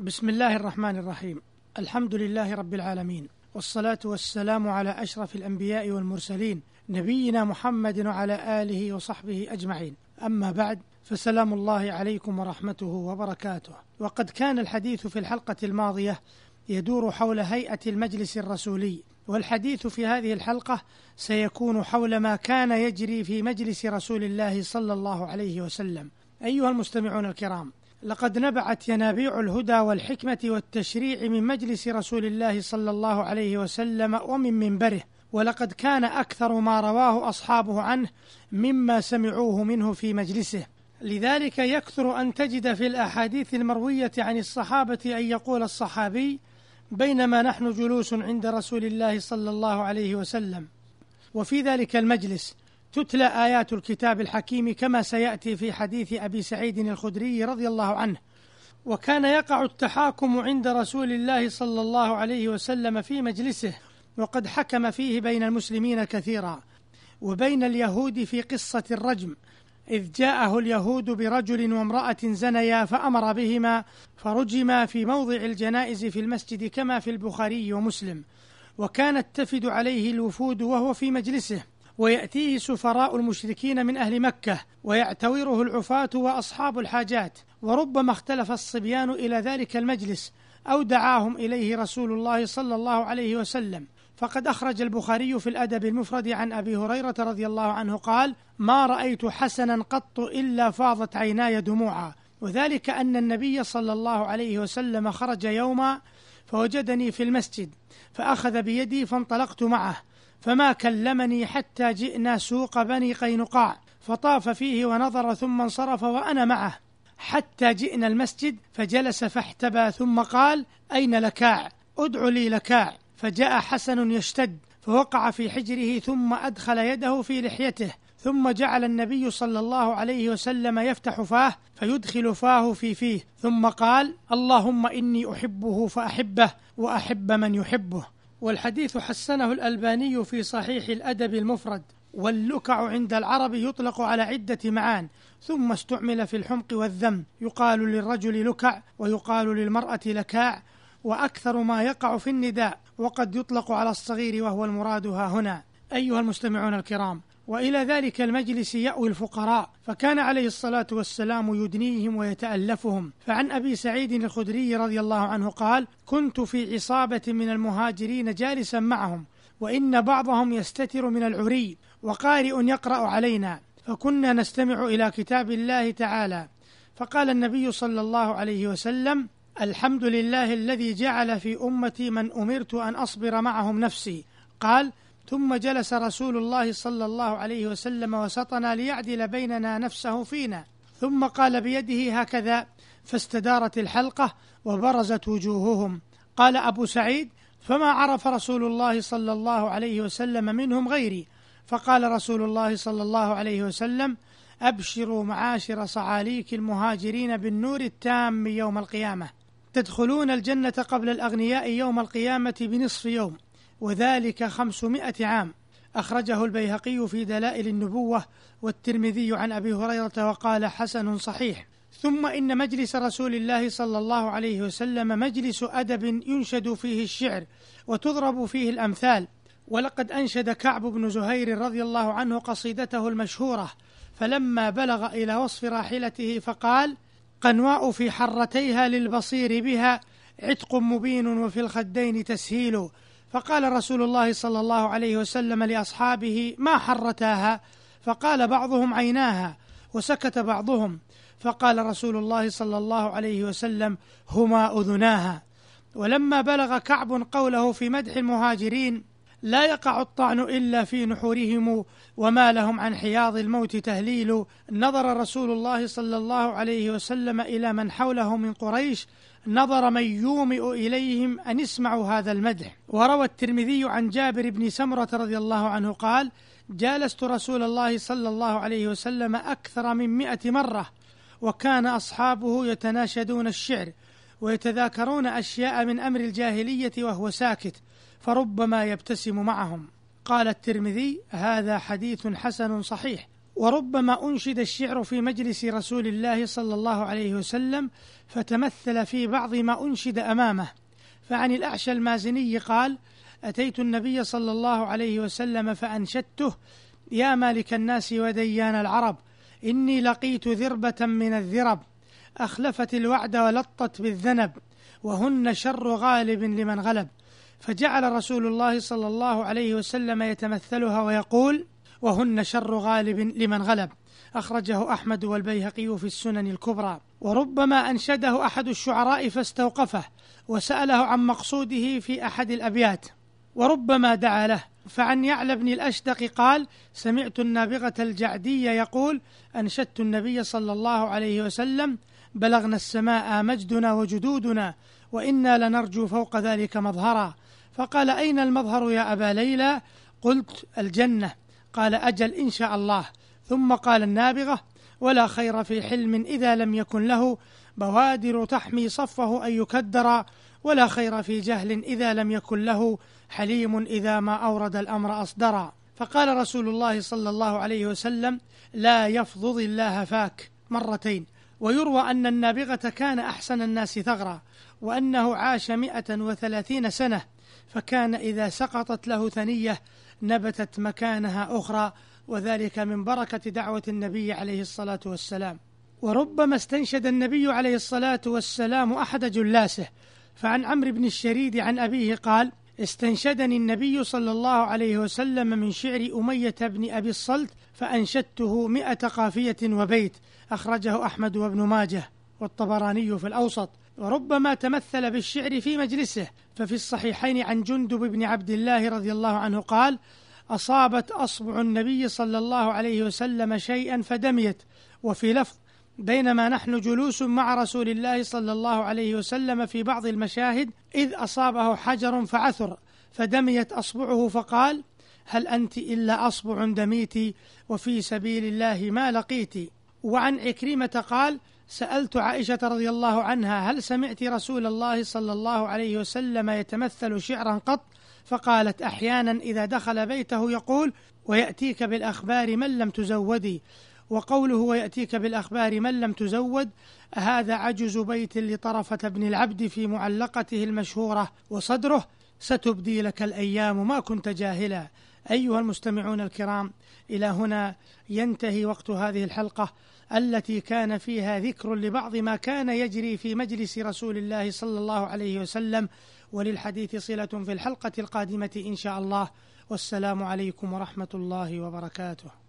بسم الله الرحمن الرحيم. الحمد لله رب العالمين والصلاة والسلام على أشرف الأنبياء والمرسلين نبينا محمد وعلى آله وصحبه أجمعين. أما بعد فسلام الله عليكم ورحمته وبركاته. وقد كان الحديث في الحلقة الماضية يدور حول هيئة المجلس الرسولي والحديث في هذه الحلقة سيكون حول ما كان يجري في مجلس رسول الله صلى الله عليه وسلم. أيها المستمعون الكرام لقد نبعت ينابيع الهدى والحكمة والتشريع من مجلس رسول الله صلى الله عليه وسلم ومن منبره ولقد كان أكثر ما رواه أصحابه عنه مما سمعوه منه في مجلسه. لذلك يكثر أن تجد في الأحاديث المروية عن الصحابة أن يقول الصحابي بينما نحن جلوس عند رسول الله صلى الله عليه وسلم وفي ذلك المجلس تتلى آيات الكتاب الحكيم كما سيأتي في حديث أبي سعيد الخدري رضي الله عنه. وكان يقع التحاكم عند رسول الله صلى الله عليه وسلم في مجلسه وقد حكم فيه بين المسلمين كثيرا. وبين اليهود في قصة الرجم إذ جاءه اليهود برجل وامرأة زنيا فأمر بهما فرجما في موضع الجنائز في المسجد كما في البخاري ومسلم. وكانت تفد عليه الوفود وهو في مجلسه. ويأتيه سفراء المشركين من أهل مكة ويعتوره العفاة وأصحاب الحاجات وربما اختلف الصبيان إلى ذلك المجلس أو دعاهم إليه رسول الله صلى الله عليه وسلم. فقد أخرج البخاري في الأدب المفرد عن أبي هريرة رضي الله عنه قال ما رأيت حسنا قط إلا فاضت عيناي دموعا وذلك أن النبي صلى الله عليه وسلم خرج يوما فوجدني في المسجد فأخذ بيدي فانطلقت معه. فما كلمني حتى جئنا سوق بني قينقاع فطاف فيه ونظر ثم انصرف وأنا معه. حتى جئنا المسجد فجلس فاحتبى ثم قال أين لكاع؟ أدع لي لكاع. فجاء حسن يشتد فوقع في حجره ثم أدخل يده في لحيته ثم جعل النبي صلى الله عليه وسلم يفتح فاه فيدخل فاه في فيه ثم قال اللهم إني أحبه فأحبه وأحب من يحبه. والحديث حسنه الألباني في صحيح الأدب المفرد. واللكع عند العرب يطلق على عدة معان ثم استعمل في الحمق والذم. يقال للرجل لكع ويقال للمرأة لكاع وأكثر ما يقع في النداء وقد يطلق على الصغير وهو المراد ها هنا. أيها المستمعون الكرام وإلى ذلك المجلس يأوي الفقراء فكان عليه الصلاة والسلام يدنيهم ويتألفهم. فعن أبي سعيد الخدري رضي الله عنه قال كنت في عصابة من المهاجرين جالسا معهم وإن بعضهم يستتر من العري وقارئ يقرأ علينا فكنا نستمع إلى كتاب الله تعالى. فقال النبي صلى الله عليه وسلم الحمد لله الذي جعل في أمتي من أمرت أن أصبر معهم نفسي. قال ثم جلس رسول الله صلى الله عليه وسلم وسطنا ليعدل بيننا نفسه فينا. ثم قال بيده هكذا فاستدارت الحلقة وبرزت وجوههم. قال أبو سعيد فما عرف رسول الله صلى الله عليه وسلم منهم غيري؟ فقال رسول الله صلى الله عليه وسلم أبشروا معاشر صعاليك المهاجرين بالنور التام يوم القيامة. تدخلون الجنة قبل الأغنياء يوم القيامة بنصف يوم. وذلك خمسمائة عام. أخرجه البيهقي في دلائل النبوة والترمذي عن أبي هريرة وقال حسن صحيح. ثم إن مجلس رسول الله صلى الله عليه وسلم مجلس أدب ينشد فيه الشعر وتضرب فيه الأمثال. ولقد أنشد كعب بن زهير رضي الله عنه قصيدته المشهورة فلما بلغ إلى وصف راحلته فقال قنواء في حرتيها للبصير بها عتق مبين وفي الخدين تسهيل فقال رسول الله صلى الله عليه وسلم لأصحابه ما حرتاها؟ فقال بعضهم عيناها وسكت بعضهم. فقال رسول الله صلى الله عليه وسلم هما أذناها. ولما بلغ كعب قوله في مدح المهاجرين لا يقع الطعن إلا في نحورهم وما لهم عن حياض الموت تهليل. نظر رسول الله صلى الله عليه وسلم إلى من حوله من قريش. نظر من يومئ إليهم أن اسمعوا هذا المدح. وروى الترمذي عن جابر بن سمرة رضي الله عنه قال جالست رسول الله صلى الله عليه وسلم أكثر من مئة مرة وكان أصحابه يتناشدون الشعر ويتذاكرون أشياء من أمر الجاهلية وهو ساكت. فربما يبتسم معهم. قال الترمذي هذا حديث حسن صحيح. وربما أنشد الشعر في مجلس رسول الله صلى الله عليه وسلم فتمثل في بعض ما أنشد أمامه. فعن الأعشى المازني قال أتيت النبي صلى الله عليه وسلم فأنشدته يا مالك الناس وديان العرب إني لقيت ذربة من الذرب أخلفت الوعد ولطت بالذنب وهن شر غالب لمن غلب فجعل رسول الله صلى الله عليه وسلم يتمثلها ويقول وهن شر غالب لمن غلب أخرجه أحمد والبيهقي في السنن الكبرى. وربما أنشده أحد الشعراء فاستوقفه وسأله عن مقصوده في أحد الأبيات. وربما دعا له. فعن يعلى بن الأشدق قال سمعت النابغة الجعدية يقول أنشدت النبي صلى الله عليه وسلم بلغنا السماء مجدنا وجدودنا وإنا لنرجو فوق ذلك مظهرا فقال أين المظهر يا أبا ليلى؟ قلت الجنة. قال أجل إن شاء الله. ثم قال النابغة. ولا خير في حلم إذا لم يكن له بوادر تحمي صفه أن يكدر. ولا خير في جهل إذا لم يكن له حليم إذا ما أورد الأمر أصدرا فقال رسول الله صلى الله عليه وسلم لا يفضض الله فاك. مرتين. ويروى أن النابغة كان أحسن الناس ثغرا وأنه عاش مئة وثلاثين سنة. فكان إذا سقطت له ثنية نبتت مكانها أخرى وذلك من بركة دعوة النبي عليه الصلاة والسلام. وربما استنشد النبي عليه الصلاة والسلام أحد جلاسه فعن عمرو بن الشريد عن أبيه قال استنشدني النبي صلى الله عليه وسلم من شعر أمية بن أبي الصلت فأنشدته مئة قافية وبيت أخرجه أحمد وابن ماجه والطبراني في الأوسط. وربما تمثل بالشعر في مجلسه. ففي الصحيحين عن جندب بن عبد الله رضي الله عنه قال أصابت أصبع النبي صلى الله عليه وسلم شيئا فدميت. وفي لفظ بينما نحن جلوس مع رسول الله صلى الله عليه وسلم في بعض المشاهد إذ أصابه حجر فعثر فدميت أصبعه فقال هل أنت إلا أصبع دميت وفي سبيل الله ما لقيت وعن عكرمة قال سألت عائشة رضي الله عنها هل سمعت رسول الله صلى الله عليه وسلم يتمثل شعرا قط؟ فقالت أحيانا إذا دخل بيته يقول ويأتيك بالأخبار من لم تزودي. وقوله ويأتيك بالأخبار من لم تزود هذا عجز بيت لطرفة بن العبد في معلقته المشهورة وصدره ستبدي لك الأيام ما كنت جاهلا. أيها المستمعون الكرام إلى هنا ينتهي وقت هذه الحلقة التي كان فيها ذكر لبعض ما كان يجري في مجلس رسول الله صلى الله عليه وسلم وللحديث صلة في الحلقة القادمة إن شاء الله. والسلام عليكم ورحمة الله وبركاته.